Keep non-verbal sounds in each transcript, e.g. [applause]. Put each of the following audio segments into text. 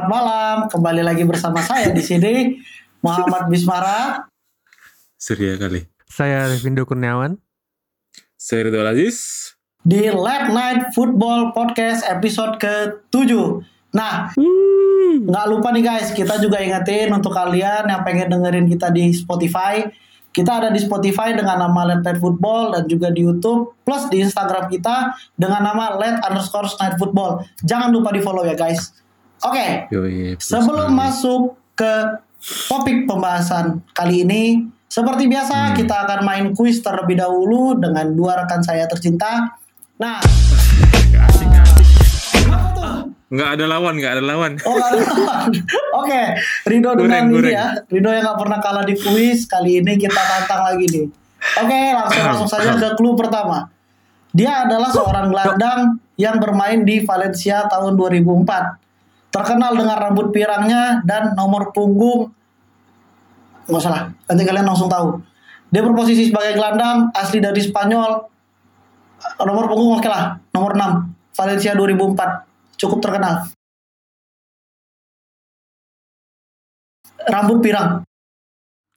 Selamat malam, kembali lagi bersama saya di sini Muhammad Bismara. Surya kali. Saya Revindo Kurniawan. Saya Ridho Aziz. Di Late Night Football Podcast episode ke-7. Nah, nggak lupa nih guys, kita juga ingetin untuk kalian yang pengen dengerin kita di Spotify. Kita ada di Spotify dengan nama Late Night Football dan juga di YouTube plus di Instagram kita dengan nama Late underscore Night Football. Jangan lupa di follow ya guys. Oke, Yoi, sebelum masuk ke topik pembahasan kali ini, seperti biasa kita akan main kuis terlebih dahulu dengan dua rekan saya tercinta. Nah? Nggak ada lawan, nggak ada lawan. Oh, nggak ada lawan. Oke, Rido dengan Goreng, ini goreng. ya. Rido yang gak pernah kalah di kuis, kali ini kita tantang lagi nih. Oke, langsung langsung saja ke clue pertama. Dia adalah seorang gelandang yang bermain di Valencia tahun 2004. Terkenal dengan rambut pirangnya dan nomor punggung nggak salah. Nanti kalian langsung tahu. Dia berposisi sebagai gelandang, asli dari Spanyol. Nomor punggung oke lah, nomor 6. Valencia 2004. Cukup terkenal. Rambut pirang.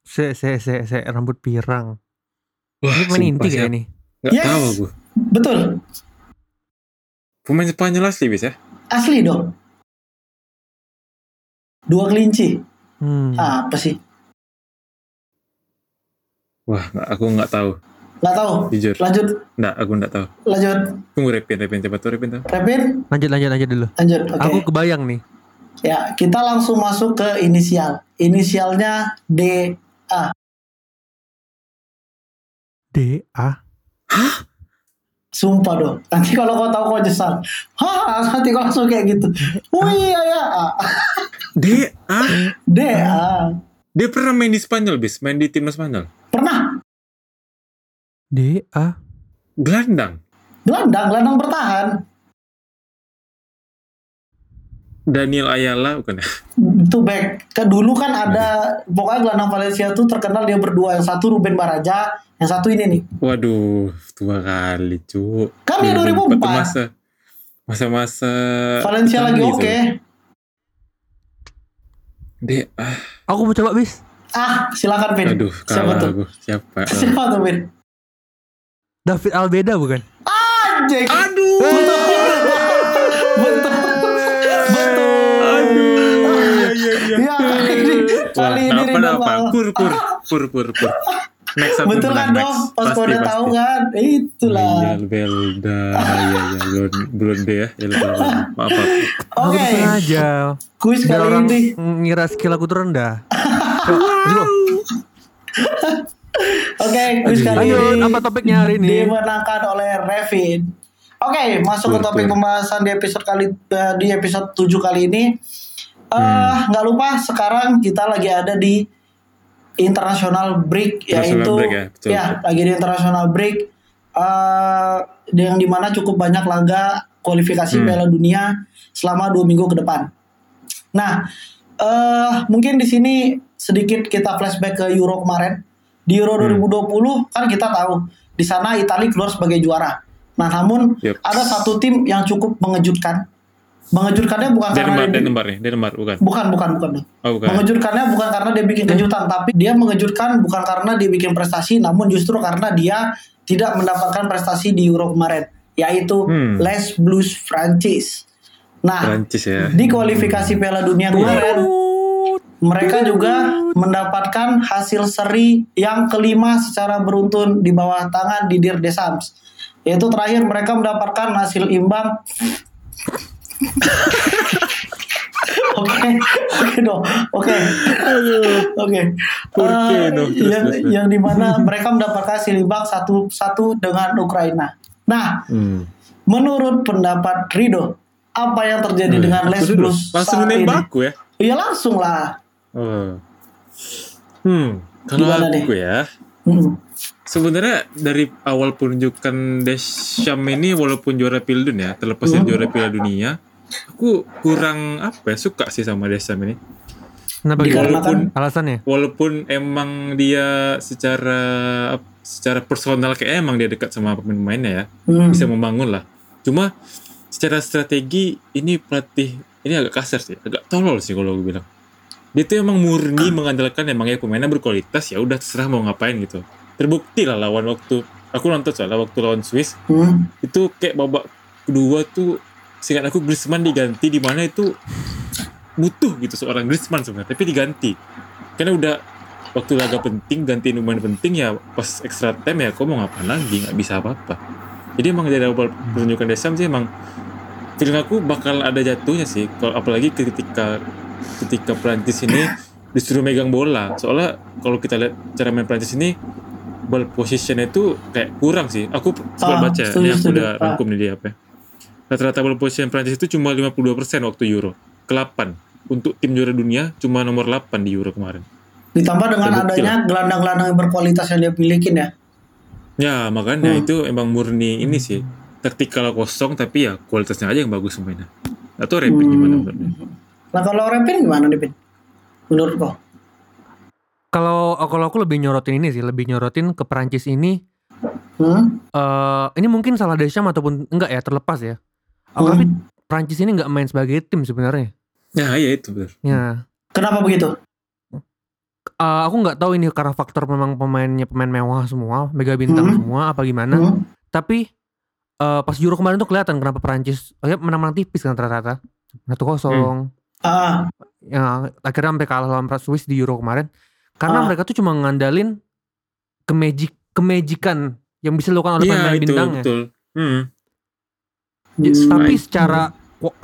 Se, se, se, se, rambut pirang. Wah, Ini pemain inti kayak ini. Nggak Yes. tahu aku. Betul. Pemain Spanyol asli bis ya? Asli dong. Dua kelinci. Hmm. Apa sih? Wah, nggak, aku nggak tahu. Nggak tahu. Jujur. Lanjut, Nggak, aku nggak tahu. lanjut. Tunggu Repin, Repin. Coba tuh Repin tuh. Repin, Lanjut, lanjut, lanjut dulu. lanjut. Oke. Aku kebayang nih. Ya, kita langsung masuk ke inisial. Inisialnya D. A. D, A. Sumpah dong. Nanti kalau kau tahu kau nyesal. Hah, nanti kau langsung kayak gitu. Wih, ya, ya. A. D, ah, dia pernah main di Spanyol bis, main di timnas Spanyol. Pernah. D, A. Gelandang. Gelandang, gelandang bertahan. Daniel Ayala bukan ya? [laughs] Itu back. Ke dulu kan ada pokoknya gelandang Valencia tuh terkenal dia berdua. Yang satu Ruben Baraja, yang satu ini nih. Waduh, tua kali cu. Kan dia 2004. tuh Masa, masa-masa. Valencia lagi oke. D, ah, Oh. Aku mau coba bis. Ah, silakan Vin. aduh, Siapa tuh? aku. Siapa? [laughs] Siapa tuh Vin? David Albeda bukan? Anjing. Aduh. Betul. Kali ini, Wah, kali ini apa apa? Pur pur pur pur pur. Next Betul kan dong? Pas kau Pasti, udah pasti. tahu kan? Itulah. Iya, Belda. Iya, iya, belum belum deh ya. Ya. Maaf, maaf. Aku Oke. sengaja. Kuis kali orang ini. ngira skill aku tuh rendah. [laughs] Oke, kuis kali ini. apa topiknya hari ini? Dimenangkan oleh Revin. Oke, masuk ke topik pembahasan di episode kali eh, di episode 7 kali ini. Eh, Hmm. nggak lupa sekarang kita lagi ada di international break International yaitu break ya, betul, ya betul. lagi di international break eh yang di mana cukup banyak laga kualifikasi Hmm. Piala Dunia selama dua minggu ke depan. Nah, eh mungkin di sini sedikit kita flashback ke Euro kemarin. Di Euro Hmm. 2020 kan kita tahu di sana Italia keluar sebagai juara. Nah, namun Yep. ada satu tim yang cukup mengejutkan. Mengejutkannya bukan karena Denmark, dia- Denmark nih, Denmark bukan. bukan bukan bukan. Oh, bukan. Mengejutkannya bukan karena dia bikin kejutan, tapi dia mengejutkan bukan karena dia bikin prestasi, namun justru karena dia tidak mendapatkan prestasi di Euro kemarin, yaitu Hmm. Les Blues Prancis. Nah, Prancis ya. di kualifikasi Piala Dunia kemarin, mereka juga mendapatkan hasil seri yang kelima secara beruntun di bawah tangan Didier Deschamps. Yaitu terakhir mereka mendapatkan hasil imbang Oke, oke dong, oke, oke. Eh, terus, yang, yang di mana mereka mendapatkan hasil imbang satu satu dengan Ukraina. Nah, Hmm. menurut pendapat Rido, apa yang terjadi dengan Les Tunggu dulu. Blues Langsung saat ini? nembak ya. Iya langsung lah. Oh. Hmm, kalau Gimana aku ya, Hmm. sebenarnya dari awal penunjukan Deschamps ini walaupun juara Piala Dunia, terlepas dari Hmm. juara Piala Dunia, aku kurang apa ya suka sih sama Deschamps ini. Kenapa gitu? Dikarenakan Alasannya? Walaupun emang dia secara secara personal kayak emang dia dekat sama pemain-pemainnya ya, hmm, bisa membangun lah. Cuma secara strategi ini pelatih ini agak kasar sih, agak tolol sih kalau gue bilang. Dia tuh emang murni mengandalkan emangnya pemainnya berkualitas ya udah terserah mau ngapain gitu. Terbukti lah lawan waktu aku nonton soalnya waktu lawan Swiss Hmm. itu kayak babak kedua tuh seingat aku Griezmann diganti di mana itu butuh gitu seorang Griezmann sebenarnya tapi diganti. Karena udah waktu laga penting gantiin pemain penting ya pas extra time ya kok mau ngapain lagi? Nggak bisa apa-apa. Jadi emang dari awal pertunjukan Desam sih emang feeling aku bakal ada jatuhnya sih. Kalau apalagi ketika ketika Prancis ini disuruh megang bola. Soalnya kalau kita lihat cara main Prancis ini ball positionnya itu kayak kurang sih. Aku sempat Ah, baca setuju, ini aku udah Ah. rangkum nih dia apa ya. Rata-rata ball position Prancis itu cuma 52% waktu Euro ke 8 untuk tim juara dunia cuma nomor 8 di Euro kemarin Ditambah dengan Terbukti adanya gelandang-gelandang yang berkualitas yang dia milikin ya. ya makanya Hmm. itu emang murni ini sih taktikal kosong tapi ya kualitasnya aja yang bagus semuanya atau Repin Hmm. gimana menurutnya Nah kalau Repin gimana nih Pin? Menurut kau? Kalau kalau aku lebih nyorotin ini sih, lebih nyorotin ke Perancis ini. Hmm? eh ini mungkin salah Deschamps ataupun enggak ya terlepas ya. Aku Hmm. tapi Perancis ini nggak main sebagai tim sebenarnya. ya iya itu benar Ya, Kenapa begitu? Eh, aku nggak tahu ini karena faktor memang pemainnya pemain mewah semua, mega bintang Hmm. semua apa gimana. Hmm? Tapi eh, pas Euro kemarin tuh kelihatan kenapa Perancis oh ya menang-menang tipis kan rata-rata. Satu kosong. Ah, Ya, akhirnya sampai kalah lawan Swiss di Euro kemarin. Karena Ah. mereka tuh cuma ngandalin kemajik kemejikan yang bisa dilakukan oleh iya pemain itu bintangnya. betul hmm. Hmm. Tapi Right. secara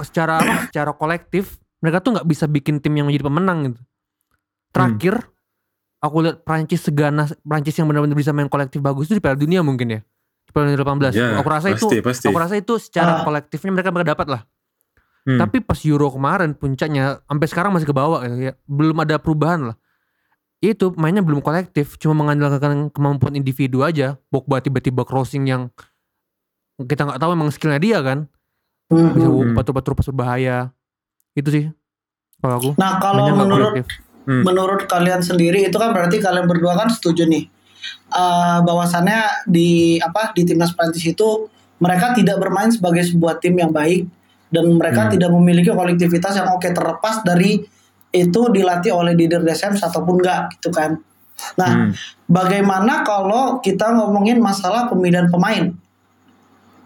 secara apa? [coughs] secara kolektif mereka tuh nggak bisa bikin tim yang menjadi pemenang gitu. Terakhir aku lihat Prancis seganas Prancis yang benar-benar bisa main kolektif bagus itu di Piala Dunia mungkin ya. Di Piala Dunia 18. Ya, aku rasa itu pasti, pasti. aku rasa itu secara Ah. kolektifnya mereka mereka dapat lah. Hmm. Tapi pas Euro kemarin puncaknya sampai sekarang masih ke bawah gitu ya. Belum ada perubahan lah. Itu mainnya belum kolektif, cuma mengandalkan kemampuan individu aja. Pogba tiba-tiba crossing yang kita nggak tahu emang skillnya dia kan. Hmm, Bisa batu-batu pas berbahaya. Itu sih kalau aku. Nah kalau menurut. Hmm. menurut kalian sendiri itu kan berarti kalian berdua kan setuju nih Eh bahwasannya di apa di timnas Prancis itu mereka tidak bermain sebagai sebuah tim yang baik dan mereka Hmm. tidak memiliki kolektivitas yang oke terlepas dari itu dilatih oleh Didier Deschamps ataupun enggak gitu kan. Nah, Hmm. bagaimana kalau kita ngomongin masalah pemilihan pemain?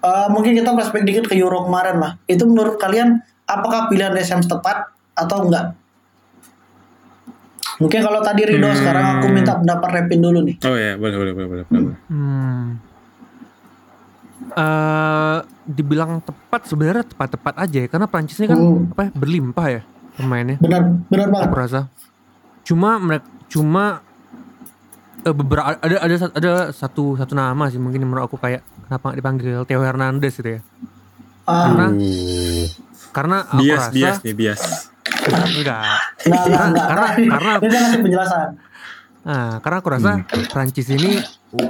Eh, mungkin kita flashback dikit ke Euro kemarin lah. Itu menurut kalian apakah pilihan Deschamps tepat atau enggak? Mungkin kalau tadi Rido Hmm. sekarang aku minta pendapat Repin dulu nih. oh ya boleh boleh boleh boleh, boleh. Hmm. Eh, dibilang tepat sebenarnya tepat-tepat aja ya karena Prancis ini kan Hmm. apa ya, berlimpah ya pemainnya. Benar benar banget. aku rasa cuma mereka cuma eh, beberapa ada ada ada satu satu nama sih mungkin yang menurut aku kayak kenapa nggak dipanggil Theo Hernandez gitu ya Ah, karena karena aku bias rasa bias nih bias enggak enggak enggak enggak. karena karena Dia ngasih penjelasan. nah, karena aku rasa Prancis ini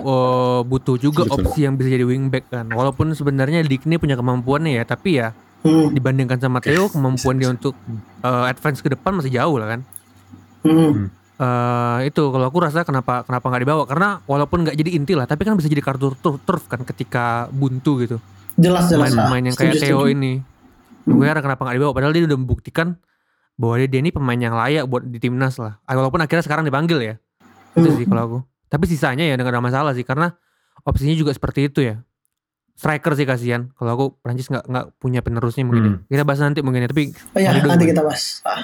uh, butuh juga Betul. opsi yang bisa jadi wingback kan walaupun sebenarnya Digne punya kemampuannya ya tapi ya Hmm. dibandingkan sama Theo kemampuan dia untuk uh, advance ke depan masih jauh lah kan Hmm. Eh itu kalau aku rasa kenapa kenapa nggak dibawa karena walaupun nggak jadi inti lah tapi kan bisa jadi kartu turf, turf kan ketika buntu gitu Jelas jelas. ah. pemain-pemain yang kayak Theo ini Hmm. gue heran kenapa nggak dibawa padahal dia udah membuktikan bahwa dia, dia ini pemain yang layak buat di timnas lah Ah, walaupun akhirnya sekarang dipanggil ya itu Hmm. sih kalau aku tapi sisanya ya nggak ada masalah sih karena opsinya juga seperti itu ya striker sih kasihan kalau aku Prancis nggak nggak punya penerusnya mungkin ya. kita bahas nanti mungkin ya tapi Oh Rido nanti kita bahas. Ah.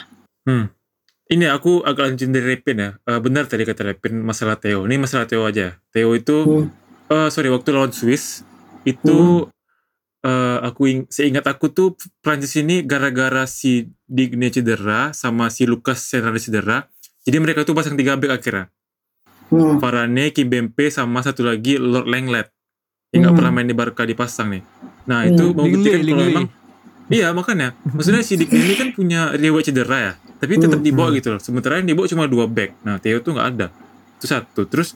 Ini aku agak lanjutin dari Repin ya. Eh, benar tadi kata Repin masalah Theo. Ini masalah Theo aja. Theo itu, Hmm. eh sorry waktu lawan Swiss itu eh, aku ing- seingat aku tuh Prancis ini gara-gara si Digne cedera sama si Lucas Hernandez cedera. Jadi mereka tuh pasang tiga back akhirnya. Hmm. Varane, Kimpembe sama satu lagi Lord Lenglet. Yang Hmm. pernah main di Barca dipasang nih. Nah Hmm. itu membuktikan kalau memang Iya makanya Maksudnya si Digne ini kan punya riwayat cedera ya Tapi tetap Hmm. dibawa gitu loh Sementara yang dibawa cuma dua back Nah Theo tuh nggak ada Itu satu Terus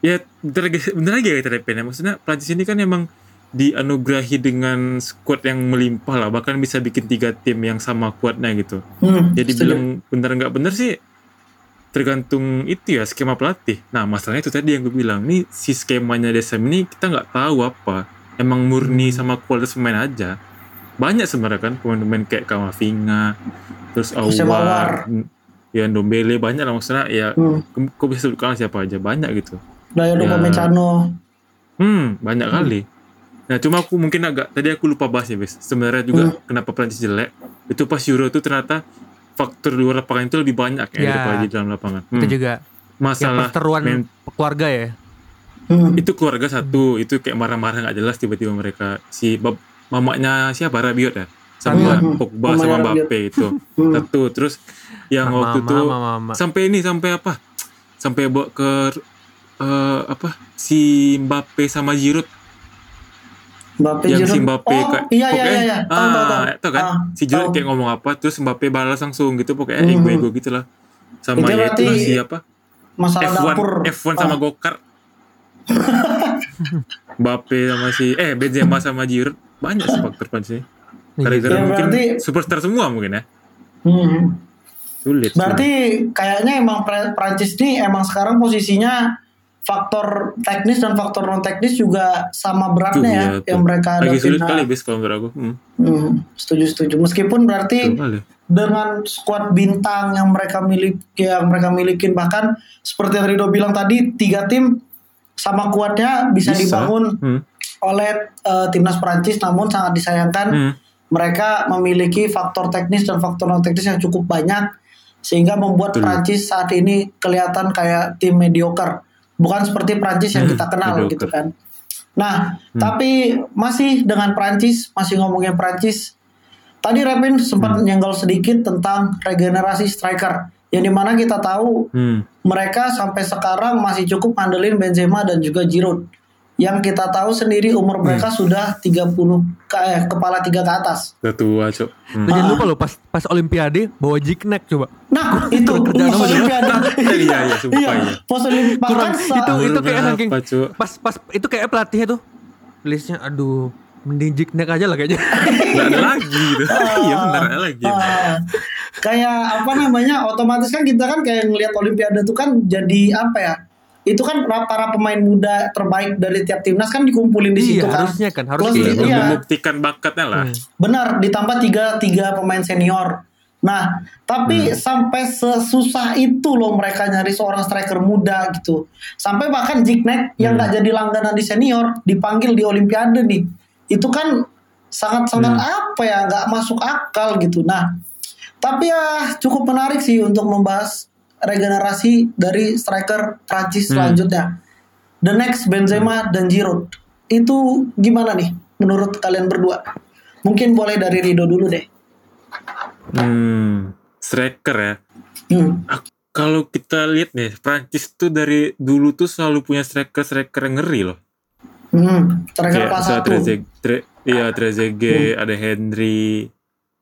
Ya bentar lagi, bentar lagi ya kita ya Maksudnya Prancis ini kan emang Dianugerahi dengan squad yang melimpah lah Bahkan bisa bikin tiga tim yang sama kuatnya gitu Hmm. Jadi bilang bener nggak bener sih tergantung itu ya skema pelatih. Nah masalahnya itu tadi yang gue bilang nih si skemanya Desem ini kita nggak tahu apa. Emang murni sama kualitas pemain aja. Banyak sebenarnya kan pemain-pemain kayak Kamavinga terus. Awar ya Ndombele banyak lah maksudnya ya Hmm. kok bisa sebutkan siapa aja banyak gitu Dayo Ya. Upamecano. hmm banyak Hmm. kali nah cuma aku mungkin agak tadi aku lupa bahas ya bis sebenarnya juga Hmm. kenapa Prancis jelek itu pas Euro itu ternyata faktor di luar lapangan itu lebih banyak ya, Ya. daripada di dalam lapangan Itu Hmm. juga ya masalah perseteruan men- keluarga ya. Hmm. itu keluarga satu itu kayak marah-marah nggak jelas tiba-tiba mereka si bab, mamanya siapa Rabiot ya sama Hmm. Pogba sama. Mbappe itu [laughs] Hmm. satu terus yang Mama, waktu itu mama, mama. sampai ini sampai apa sampai bawa ke eh, apa si Mbappe sama Giroud Mbappe yang si Giroud. Mbappe oh, kayak iya iya pokoknya- iya iya. Ah itu kan Ah, si Giroud tahu. kayak ngomong apa terus Mbappe balas langsung gitu pokoknya Hmm. ego-ego gitu lah sama Itu ya itu berarti si apa masalah F1 dapur. F1 sama Ah. go-kart [laughs] Mbappe sama si eh Benzema sama Giroud banyak sih faktor punch ini [clears throat] gara-gara Ya, mungkin berarti- superstar semua mungkin ya. Hmm. sulit Berarti kayaknya emang Pra- Prancis nih emang sekarang posisinya faktor teknis dan faktor non teknis juga sama Tuh, beratnya ya iya, tuh. yang mereka lagi sulit Nah, kali bis kalau menurut aku. Hmm, hmm, setuju setuju. Meskipun berarti dengan skuad bintang yang mereka miliki yang mereka milikin bahkan seperti yang Rido bilang tadi tiga tim sama kuatnya bisa, Bisa. dibangun. Hmm, oleh eh, timnas Prancis namun sangat disayangkan hmm. mereka memiliki faktor teknis dan faktor non teknis yang cukup banyak sehingga membuat Betul. Prancis saat ini kelihatan kayak tim mediocre bukan seperti Prancis yang Hmm, kita kenal mediocre. gitu kan nah Hmm. tapi masih dengan Prancis masih ngomongin Prancis tadi Repin sempat Hmm. nyenggol sedikit tentang regenerasi striker yang di mana kita tahu Hmm. mereka sampai sekarang masih cukup ngandelin Benzema dan juga Giroud yang kita tahu sendiri umur mereka Hmm. sudah 30 ke, eh, kepala tiga ke atas. Udah tua cok hmm. Jangan Ah. lupa lo pas pas olimpiade bawa jiknek coba. Nah, itu apa, olimpiade. [laughs] iya iya sumpah Iya, iya pos olimpiade itu itu kayak saking pas pas itu kayak pelatihnya tuh listnya aduh mending jiknek aja lah kayaknya. [laughs] nggak ada lagi gitu [laughs] iya benar ada lagi Ah, kayak apa namanya? Otomatis kan kita kan kayak ngelihat olimpiade itu kan jadi apa ya? Itu kan para pemain muda terbaik dari tiap timnas kan dikumpulin di situ iya kan. harusnya kan harus Plus kayak Iya, gitu. iya. membuktikan bakatnya lah Hmm. Benar, ditambah tiga tiga pemain senior. Nah, tapi sampai sesusah itu loh mereka nyari seorang striker muda gitu. Sampai bahkan Jignek yang nggak jadi langganan di senior dipanggil di Olimpiade nih. Itu kan sangat-sangat apa ya nggak masuk akal gitu. Nah, tapi ya cukup menarik sih untuk membahas regenerasi dari striker Prancis Hmm. selanjutnya. The next Benzema dan Giroud. Itu gimana nih menurut kalian berdua? Mungkin boleh dari Rido dulu deh. hmm striker ya Hmm. kalau kita lihat nih Prancis tuh dari dulu tuh selalu punya striker striker yang ngeri loh Hmm. Striker kelas satu. Iya Trezeguet ada Henry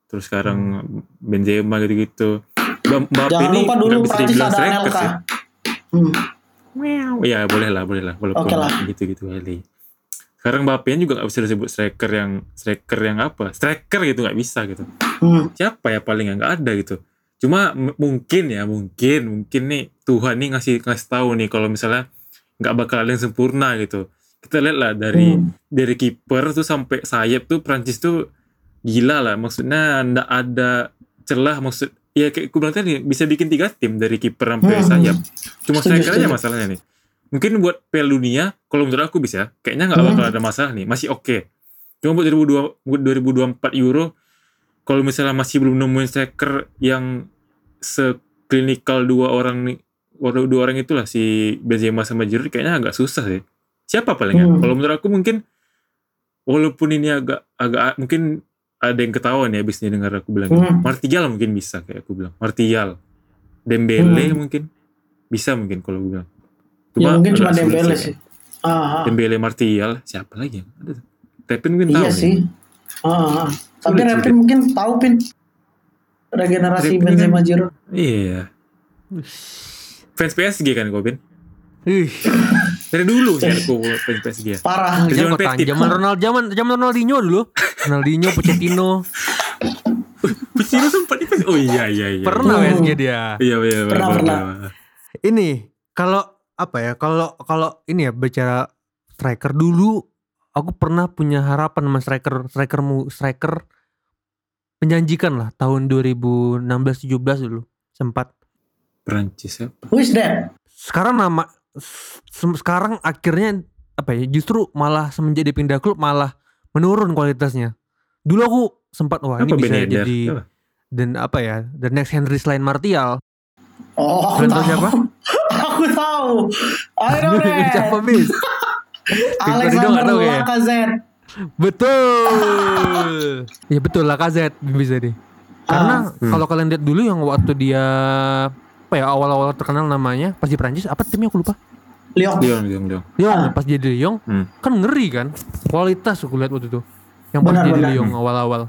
terus sekarang Benzema gitu-gitu Mbak- Mbappe Jangan ini lupa dulu nggak bisa dibilang ada striker sih Hmm. Iya boleh lah boleh lah. Walaupun Oke lah. gitu-gitu kali. Sekarang Mbappe juga nggak bisa disebut striker yang striker yang apa? Striker gitu nggak bisa gitu. Hmm. siapa ya paling yang nggak ada gitu? Cuma mungkin ya mungkin mungkin nih Tuhan nih ngasih ngasih tahu nih kalau misalnya nggak bakal ada yang sempurna gitu. Kita lihat lah dari Hmm. dari kiper tuh sampai sayap tuh Prancis tuh gila lah. Maksudnya ndak ada celah maksud ya kayak aku bilang tadi bisa bikin tiga tim dari kiper sampai Hmm. sayap. Cuma striker aja masalahnya nih. Mungkin buat Piala Dunia kalau menurut aku bisa kayaknya nggak Hmm. bakal ada masalah nih. Masih oke. Cuma buat 2002 buat 2024 Euro kalau misalnya masih belum nemuin striker yang seklinikal dua orang nih dua orang itulah si Benzema sama Giroud kayaknya agak susah sih. Siapa paling ya Hmm. kalau menurut aku mungkin walaupun ini agak agak mungkin ada yang ketahuan ya abis ini dengar aku bilang Hmm. Martial mungkin bisa kayak aku bilang Martial Dembele Hmm. mungkin bisa mungkin kalau aku bilang Ya mungkin cuma agak sulit Dembele sih. sih. Ah, ah. Dembele Martial siapa lagi ya ada Tepin mungkin tahu Iya nih. sih. Ah, ah. Tapi Sulit, Repin mungkin tahu pin regenerasi Repin Benzema kan- Giroud. iya fans PSG kan gue Ih, dari dulu sih aku fans PSG ya Parah. Dari zaman Petit. zaman Ronald zaman zaman Ronaldinho dulu. Ronaldinho, Pochettino, [laughs] Pochettino sempat di PSG oh iya iya iya pernah Hmm. PSG dia. iya iya Pernah, pernah. Ini kalau apa ya? Kalau kalau ini ya bicara striker dulu aku pernah punya harapan sama striker strikermu striker menjanjikan lah tahun 2016-17 dulu sempat. Perancis siapa? Who is that? Sekarang nama sekarang akhirnya apa ya justru malah semenjak dia pindah klub malah menurun kualitasnya. Dulu aku sempat wah ini Apa bisa Ben Yedder? jadi Siapa? dan apa ya the next Henry selain Martial. Oh, aku Kalian tahu siapa? aku tahu. I know that. Siapa bis? [laughs] Alexander ya? Lacazette. Betul. [laughs] ya betul lah KZ bisa deh. Karena Hmm. kalau kalian lihat dulu yang waktu dia apa ya awal-awal terkenal namanya pas di Prancis apa timnya aku lupa. Lyon. Lyon, Lyon, Lyon. Lyon pas dia di Lyon Hmm. kan ngeri kan kualitas aku lihat waktu itu. Yang pas Benar, dia di benar. Lyon awal-awal.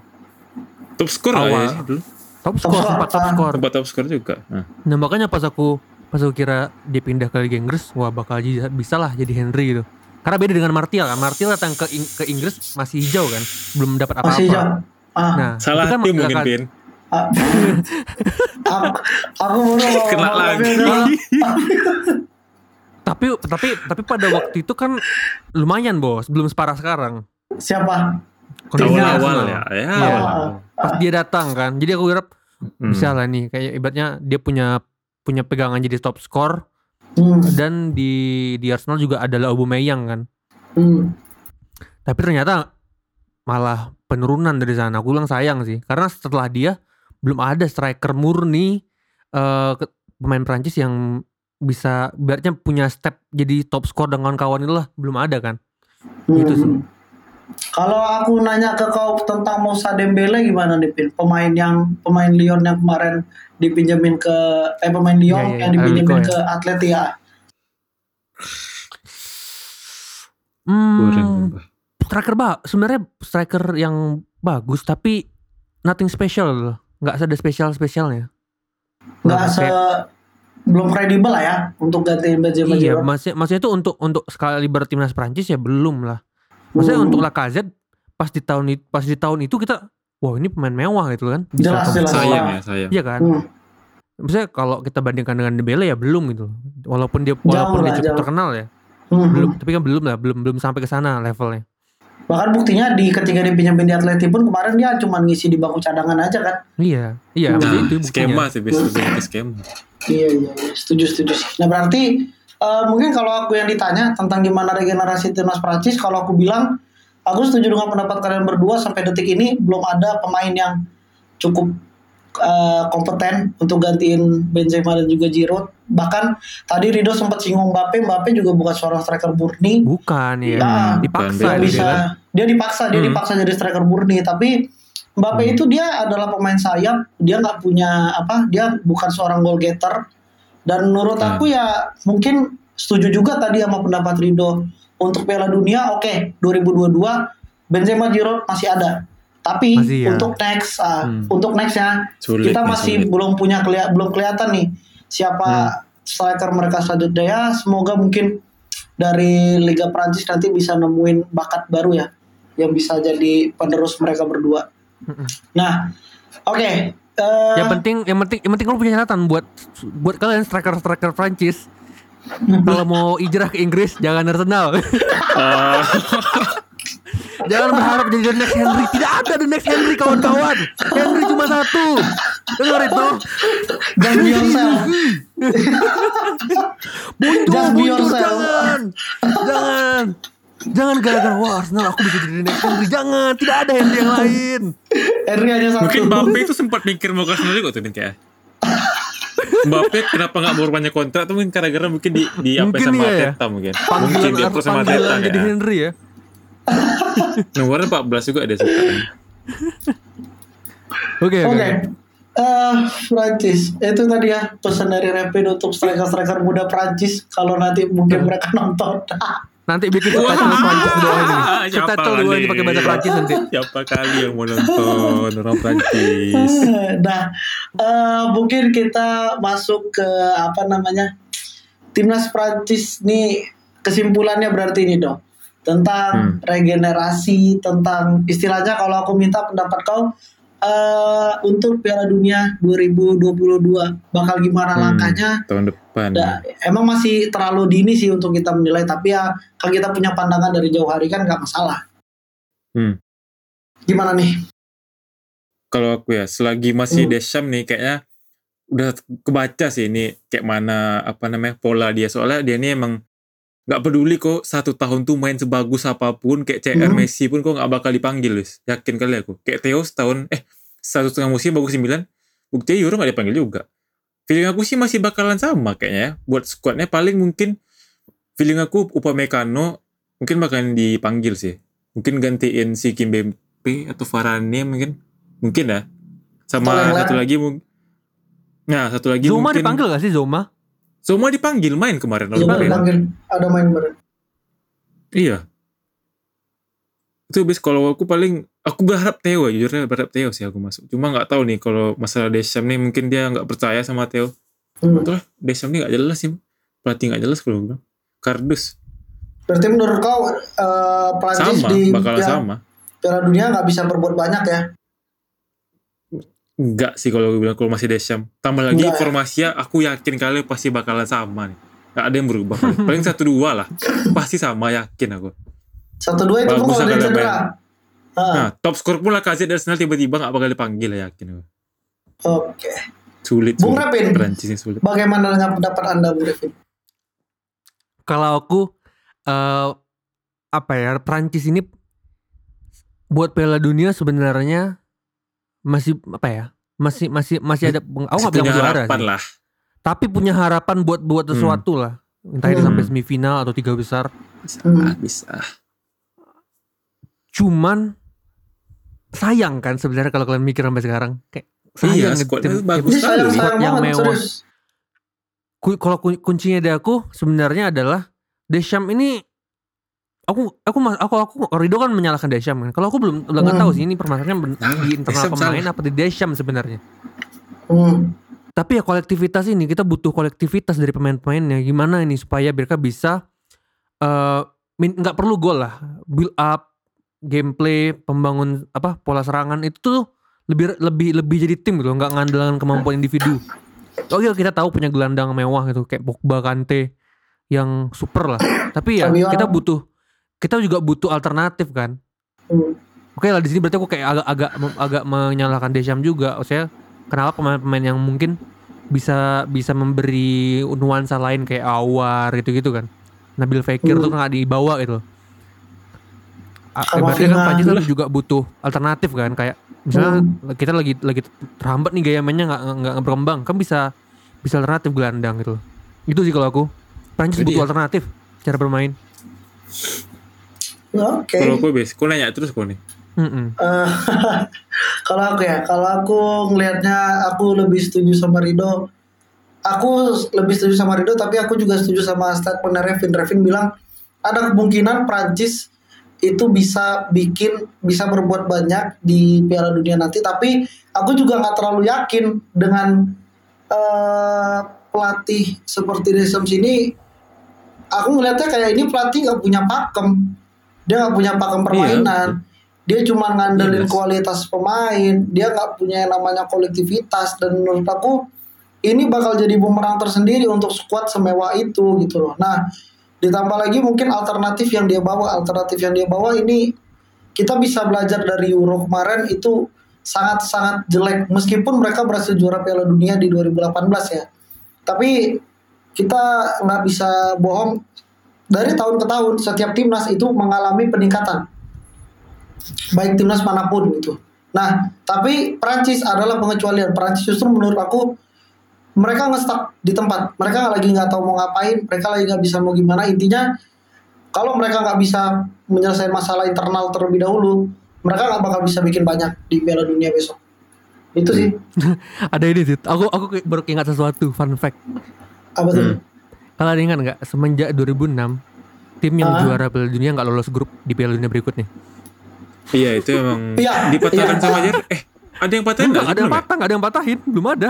Top skor lah Awal. ya dulu. Top skor score, sempat top ah. skor. Tempat top skor juga. Nah. Nah makanya pas aku pas aku kira dia pindah ke Liga Inggris, wah bakal jadi- bisa lah jadi Henry gitu. Karena beda dengan Martial kan. Martial datang ke Ing- ke Inggris masih hijau kan, belum dapat apa-apa. Masih. Ah, Nah, Salah kan tim mungkin Pin. ah. Aku, aku baru Kena lagi. Tapi tapi tapi pada waktu itu kan lumayan bos, belum separah sekarang. Siapa? Kondisinya Awal-awal Arsenal. ya. Ya. Iya. awal-awal. Pas dia datang kan, jadi aku harap Hmm. bisa lah nih kayak ibaratnya dia punya punya pegangan jadi top skor Hmm. dan di di Arsenal juga adalah Aubameyang kan. Hmm. Tapi ternyata malah penurunan dari sana. Aku bilang sayang sih, karena setelah dia belum ada striker murni eh, ke- pemain Prancis yang bisa ibaratnya punya step jadi top skor dengan kawan itu lah belum ada kan. Gitu sih. Hmm. Kalau aku nanya ke kau tentang Moussa Dembele gimana nih Pin? Pemain yang pemain Lyon yang kemarin dipinjemin ke eh pemain Lyon Iya, iya, yang dipinjemin Atletico ke Atletia. Kurang. Hmm, striker bah sebenarnya striker yang bagus tapi nothing special nggak ada spesial spesialnya Nggak se belum kredibel lah ya untuk gantiin Benzema iya maksudnya maksudnya itu untuk untuk sekali timnas Prancis ya belum lah maksudnya Hmm. untuk Lacazette pas di tahun itu pas di tahun itu kita wah ini pemain mewah gitu kan Bisa Jelas, top jelas. Sayang ya, sayang. iya kan Hmm. maksudnya kalau kita bandingkan dengan Dembele ya belum gitu walaupun dia Jauh walaupun dia lah, cukup jauh. terkenal ya Hmm. belum tapi kan belum lah belum belum sampai ke sana levelnya Bahkan buktinya di ketika dipinjemin di Atleti pun kemarin dia cuma ngisi di bangku cadangan aja kan. iya iya Nah, itu skema buktinya sih, bis lebih ke skema. Iya iya, iya. setuju setuju sih. Nah berarti eh, mungkin kalau aku yang ditanya tentang gimana regenerasi timnas Prancis, kalau aku bilang aku setuju dengan pendapat kalian berdua sampai detik ini belum ada pemain yang cukup eh, kompeten untuk gantiin Benzema dan juga Giroud. Bahkan tadi Rido sempat singgung Mbappe, Mbappe juga bukan seorang striker murni. bukan ya Nah, dipaksa Dia bisa kan dia dipaksa dia Hmm. dipaksa jadi striker murni. Tapi Mbappe itu dia adalah pemain sayap. Dia nggak punya apa dia bukan seorang goal getter. Dan menurut Hmm. aku ya mungkin setuju juga tadi sama pendapat Rido untuk Piala Dunia oke 2022 Benzema Giroud masih ada tapi Masih ya. untuk next ah, Hmm. untuk nextnya Sulit kita masih sulit. belum punya kelia- belum kelihatan nih siapa striker mereka selanjutnya ya semoga mungkin dari Liga Prancis nanti bisa nemuin bakat baru ya yang bisa jadi penerus mereka berdua. Mm-mm. Nah, oke. eh, yang penting yang penting yang penting lu punya catatan buat buat kalian striker striker Prancis kalau mau hijrah ke Inggris jangan Arsenal [laughs] Ah, jangan berharap jadi the next Henry tidak ada the next Henry kawan-kawan Henry cuma satu dengar itu be yourself. mundur Just yourself. jangan jangan jangan gara-gara wah Arsenal aku bisa jadi the next Henry jangan tidak ada Henry yang lain Henry hanya satu. mungkin Mbappe itu sempat mikir mau ke Arsenal juga tuh nih kayak. Mbappe kenapa nggak mau banyak kontrak tuh mungkin gara-gara mungkin di di apa Mungkin sama iya ya. Arteta mungkin. mungkin panggilan di approach sama Arteta panggilan jadi ya. Henry ya [laughs] Nomornya 14 juga dia suka. [laughs] oke Oke. oke Eh, Prancis itu tadi ya pesan dari Rapid untuk striker-striker muda Prancis kalau nanti mungkin mereka nonton. [laughs] nanti bikin subtitle Prancis doang ini dua ini pakai bahasa Prancis nanti Siapa kali yang mau nonton orang Prancis? nah, eh, mungkin kita masuk ke apa namanya timnas Prancis nih kesimpulannya berarti ini dong tentang regenerasi tentang istilahnya kalau aku minta pendapat kau eh, untuk Piala Dunia 2022 bakal gimana Hmm. langkahnya? Tahun depan. Da- emang masih terlalu dini sih untuk kita menilai tapi ya kalau kita punya pandangan dari jauh hari kan nggak masalah. Hmm. Gimana nih? kalau aku ya selagi masih Hmm. Deschamps nih kayaknya udah kebaca sih ini kayak mana apa namanya pola dia soalnya dia ini emang nggak peduli kok satu tahun tuh main sebagus apa pun kayak CR Hmm. Messi pun kok nggak bakal dipanggil wis yakin kali aku. Kayak Theo setahun eh satu setengah musim bagus 9 buktinya Euro nggak dipanggil juga. Feeling aku sih masih bakalan sama kayaknya ya. buat squadnya paling mungkin feeling aku Upamecano mungkin bakalan dipanggil sih. Mungkin gantiin si Kimpembe atau Varane mungkin. Mungkin ya. Sama satu lagi mungkin nah satu lagi Zoma mungkin dipanggil gak sih Zoma? Zoma dipanggil main kemarin Iya, dipanggil. Ada main bareng. Iya. Itu bis kalau aku paling aku berharap Theo ya, jujurnya berharap Theo sih aku masuk. Cuma nggak tahu nih kalau masalah Deschamps nih mungkin dia nggak percaya sama Theo. Hmm. Betul lah, Deschamps nih nggak jelas sih. Pelatih nggak jelas kalau bilang. Kardus Berarti menurut kau Prancis sama, di bakalan Piala, sama. Piala Dunia nggak bisa berbuat banyak ya? Enggak sih kalau gue bilang kalau masih Deschamps. Tambah lagi Enggak. formasinya aku yakin kali pasti bakalan sama nih. Gak ada yang berubah. [laughs] Paling satu dua lah. Pasti sama yakin aku. Satu dua itu pun Bagus kalau dia lah kalau cedera. Ah, Nah, top skor pun lah kasih Arsenal tiba-tiba gak bakal dipanggil ya yakin aku. Oke. Sulit. Bung sulit. Rapin. Perancis sulit. Bagaimana dengan pendapat anda, Bu Devin? Kalau aku eh apa ya Prancis ini buat Piala Dunia sebenarnya masih apa ya masih masih masih ada aku nggak bilang punya juara harapan sih. lah. tapi punya harapan buat buat Hmm. sesuatu lah entah itu Hmm. sampai semifinal atau tiga besar Bisa, Hmm. bisa. cuman sayang kan sebenarnya kalau kalian mikir sampai sekarang kayak Iya, sayang gitu, squadnya tim- bagus tim- sekali. sayang sayang yang banget mewah. Ku- kalau kun- kuncinya dari aku sebenarnya adalah Deschamps ini aku aku aku aku Rido kan menyalahkan Deschamps kan. Kalau aku belum belum nggak Hmm. tahu sih ini permasalahannya Salah, di internal Deschamps pemain salah. apa di Deschamps sebenarnya. Hmm. Tapi ya kolektivitas ini kita butuh kolektivitas dari pemain-pemainnya. Gimana ini supaya mereka bisa eh nggak perlu gol lah, build up, gameplay, pembangun apa pola serangan itu tuh lebih lebih lebih jadi tim gitu, nggak ngandalkan kemampuan individu. Oke kita tahu punya gelandang mewah gitu kayak Pogba, Kante yang super lah. Tapi ya kita butuh kita juga butuh alternatif kan. Hmm. Oke lah di sini berarti aku kayak agak agak agak menyalahkan Deschamps juga. Maksudnya kenapa pemain-pemain yang mungkin bisa bisa memberi nuansa lain kayak Awar gitu-gitu kan. Nabil Fekir Hmm. tuh nggak dibawa gitu. Sama Ibaratnya kan. Prancis kan juga butuh alternatif kan kayak misalnya kita lagi lagi terhambat nih gaya mainnya nggak nggak berkembang kan bisa bisa alternatif gelandang gitu. Itu sih kalau aku. Prancis butuh ya. alternatif cara bermain. Oke. Kalau aku bes, aku nanya terus kok nih. Mm-mm. Eh, [laughs] kalau aku ya, kalau aku ngelihatnya aku lebih setuju sama Rido. Aku lebih setuju sama Rido, tapi aku juga setuju sama statement Revin. Revin bilang ada kemungkinan Prancis itu bisa bikin bisa berbuat banyak di Piala Dunia nanti, tapi aku juga nggak terlalu yakin dengan eh, pelatih seperti Deschamps ini. Aku ngelihatnya kayak ini pelatih nggak punya pakem, dia nggak punya pakem permainan. dia cuma ngandelin Iya, Mas. kualitas pemain. Dia nggak punya yang namanya kolektivitas. Dan menurut aku ini bakal jadi bumerang tersendiri untuk skuad semewah itu gitu loh. Nah ditambah lagi mungkin alternatif yang dia bawa. Alternatif yang dia bawa ini kita bisa belajar dari Euro kemarin itu sangat-sangat jelek. Meskipun mereka berhasil juara Piala Dunia di 2018 ya. Tapi kita nggak bisa bohong dari tahun ke tahun setiap timnas itu mengalami peningkatan baik timnas mana pun gitu. Nah, tapi Prancis adalah pengecualian. Prancis justru menurut aku mereka ngestak di tempat. Mereka lagi nggak tahu mau ngapain. Mereka lagi nggak bisa mau gimana. Intinya kalau mereka nggak bisa menyelesaikan masalah internal terlebih dahulu, mereka nggak bakal bisa bikin banyak di Piala Dunia besok. Itu sih. [laughs] Ada ini sih. Aku aku baru ingat sesuatu fun fact. Apa tuh? Hmm. Kalau ada ingat nggak semenjak 2006 tim yang Ah. juara Piala Dunia nggak lolos grup di Piala Dunia berikutnya. Iya itu emang Iya, dipatahkan iya. sama Jer. Eh ada yang patahin Enggak nggak? ada yang ya? patah, nggak ada yang patahin, belum ada,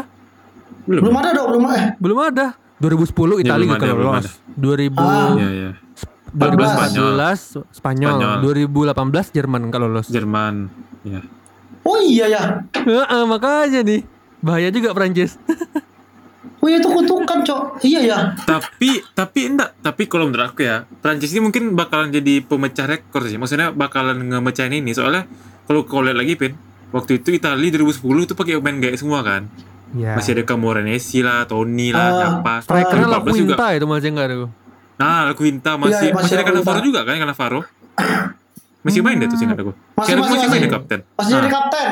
Belum. Belum ada dong, belum eh belum ada. 2010 Ya, Italia juga ada, belum lolos. 2000 Ah. Iya iya. 2014 Spanyol, Spanyol. 2018 Jerman nggak lolos. Jerman. Iya. Oh iya ya. Heeh, makanya nih bahaya juga Prancis. [laughs] Oh iya itu kutukan, Cok. Iya ya. tapi tapi enggak tapi kalau menurut aku ya Prancis ini mungkin bakalan jadi pemecah rekor sih maksudnya bakalan ngemecahin ini soalnya kalau kau lihat lagi pin waktu itu Italia 2010 itu pakai pemain gaek semua kan. Ya. Masih ada Camoranesi lah, Toni lah, Ah. siapa. Strikernya lah 2014 juga. Quinta itu masih enggak tuh. Nah, Quinta masih Iya, masih masih ada ada Cannavaro juga kan Cannavaro. Masih main deh tuh singkat aku. Masih- masih- masih main masih. deh kapten. Masih jadi Nah, kapten.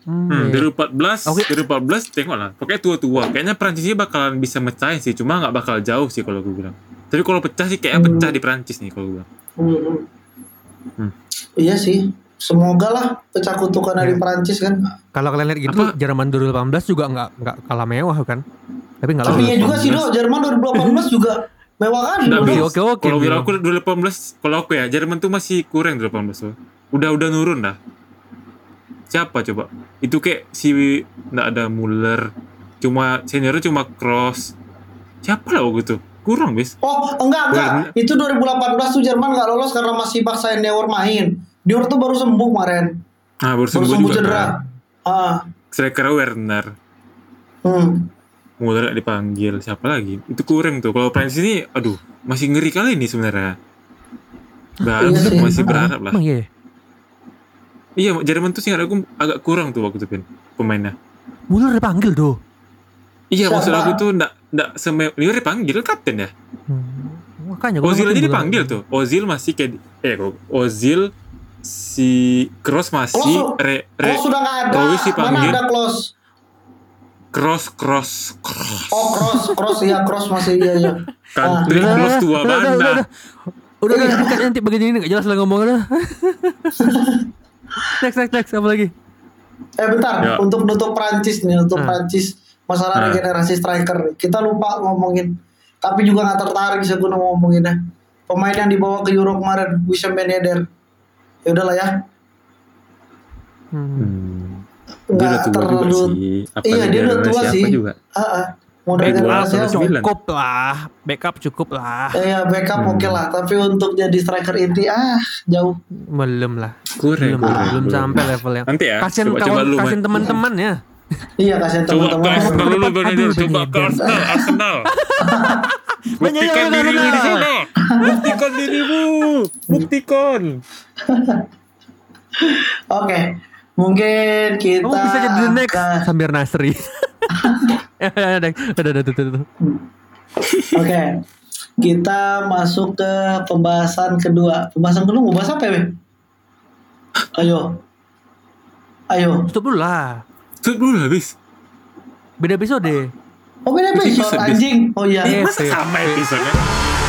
Hmm, Hmm, iya. 2014, Oke. 2014 tengok lah. Pokoknya tua-tua. Kayaknya Prancis ini bakalan bisa mecah sih, cuma nggak bakal jauh sih kalau gue bilang. Tapi kalau pecah sih kayaknya Hmm. pecah di Prancis nih kalau gue bilang. Hmm. Hmm. Iya sih. Semoga lah pecah kutukan dari Perancis kan. Kalau kalian lihat gitu Apa? Jerman 2018 juga nggak nggak kalah mewah kan. Tapi nggak Tapi iya juga sih do, Jerman 2018 [laughs] juga mewah. Bis. Do. Oke oke. Kalau aku 2018, kalau aku ya Jerman tuh masih kurang 2018 tuh. Udah udah nurun dah. Siapa coba? Itu kayak si nggak ada Muller, cuma seniornya cuma Cross. Siapa lah waktu itu? Kurang bis. Oh enggak enggak. Werner. Itu 2018 tuh Jerman nggak lolos karena masih paksain Neuer main. Neuer tuh baru sembuh kemarin. Nah baru Baru sembuh sembuh juga cedera. kan. Ah. Striker Werner. Hmm. Muller nggak dipanggil. Siapa lagi? Itu kurang tuh. Kalau Prancis ini, aduh, masih ngeri kali ini sebenarnya. Berharap Iya sih. masih berharap lah. Emang iya. Iya, Jerman tuh sih aku agak kurang tuh waktu itu Pin, pemainnya. Muller dipanggil tuh. Iya, Siapa? maksud aku tuh ndak ndak seme dia dipanggil kapten ya. Hmm. Makanya gua Ozil aja Muller. dipanggil tuh. Ozil masih kayak eh kok Ozil si Cross masih Close- re, re, Kalau sudah nggak ada, mana dipanggil. ada close? cross cross cross. Oh cross, cross ya cross masih iya iya. Country Udah, cross udah, tua udah, udah, udah, banda. udah. Udah udah bukan nanti bagian ini nggak jelas lah ngomongnya. Next next next apa lagi? Eh bentar, Ya. untuk nutup Prancis nih, untuk Hmm. Prancis masalah Hmm. regenerasi striker. Kita lupa ngomongin, tapi juga nggak tertarik sih gue ngomonginnya. Pemain yang dibawa ke Euro kemarin, Wissam Ben Yedder. Ya udahlah ya, Hmm. Hmm. Dia udah nggak terlalu. sih. Apa Iya, dia udah tua sih. juga. Ah. mau Eh. Cukup lah, backup cukup lah. Eh, ya backup Hmm. oke lah, tapi untuk jadi striker inti ah jauh. Belum lah. Kurang, Belum, kurang, belum sampai level yang. Nanti ya. Kasian coba, coba kawan, dulu, kasian Man. teman-teman ya. Iya kasihan Coba ke teman-teman. Arsenal dulu Beneder. Coba ke. Arsenal, Arsenal. Buktikan dirimu di sana. Buktikan dirimu. Buktikan. [laughs] Oke, mungkin kita. Kamu bisa jadi the next Samir Nasri. udah, udah, udah, udah, udah, udah. Oke, kita masuk ke pembahasan kedua. Pembahasan kedua mau bahas apa ya? Be? Ayo, ayo. Stop dulu lah. Tutup dulu habis. Beda episode. Oh beda episode Episode, anjing. Oh iya. Iya. Masa sama episode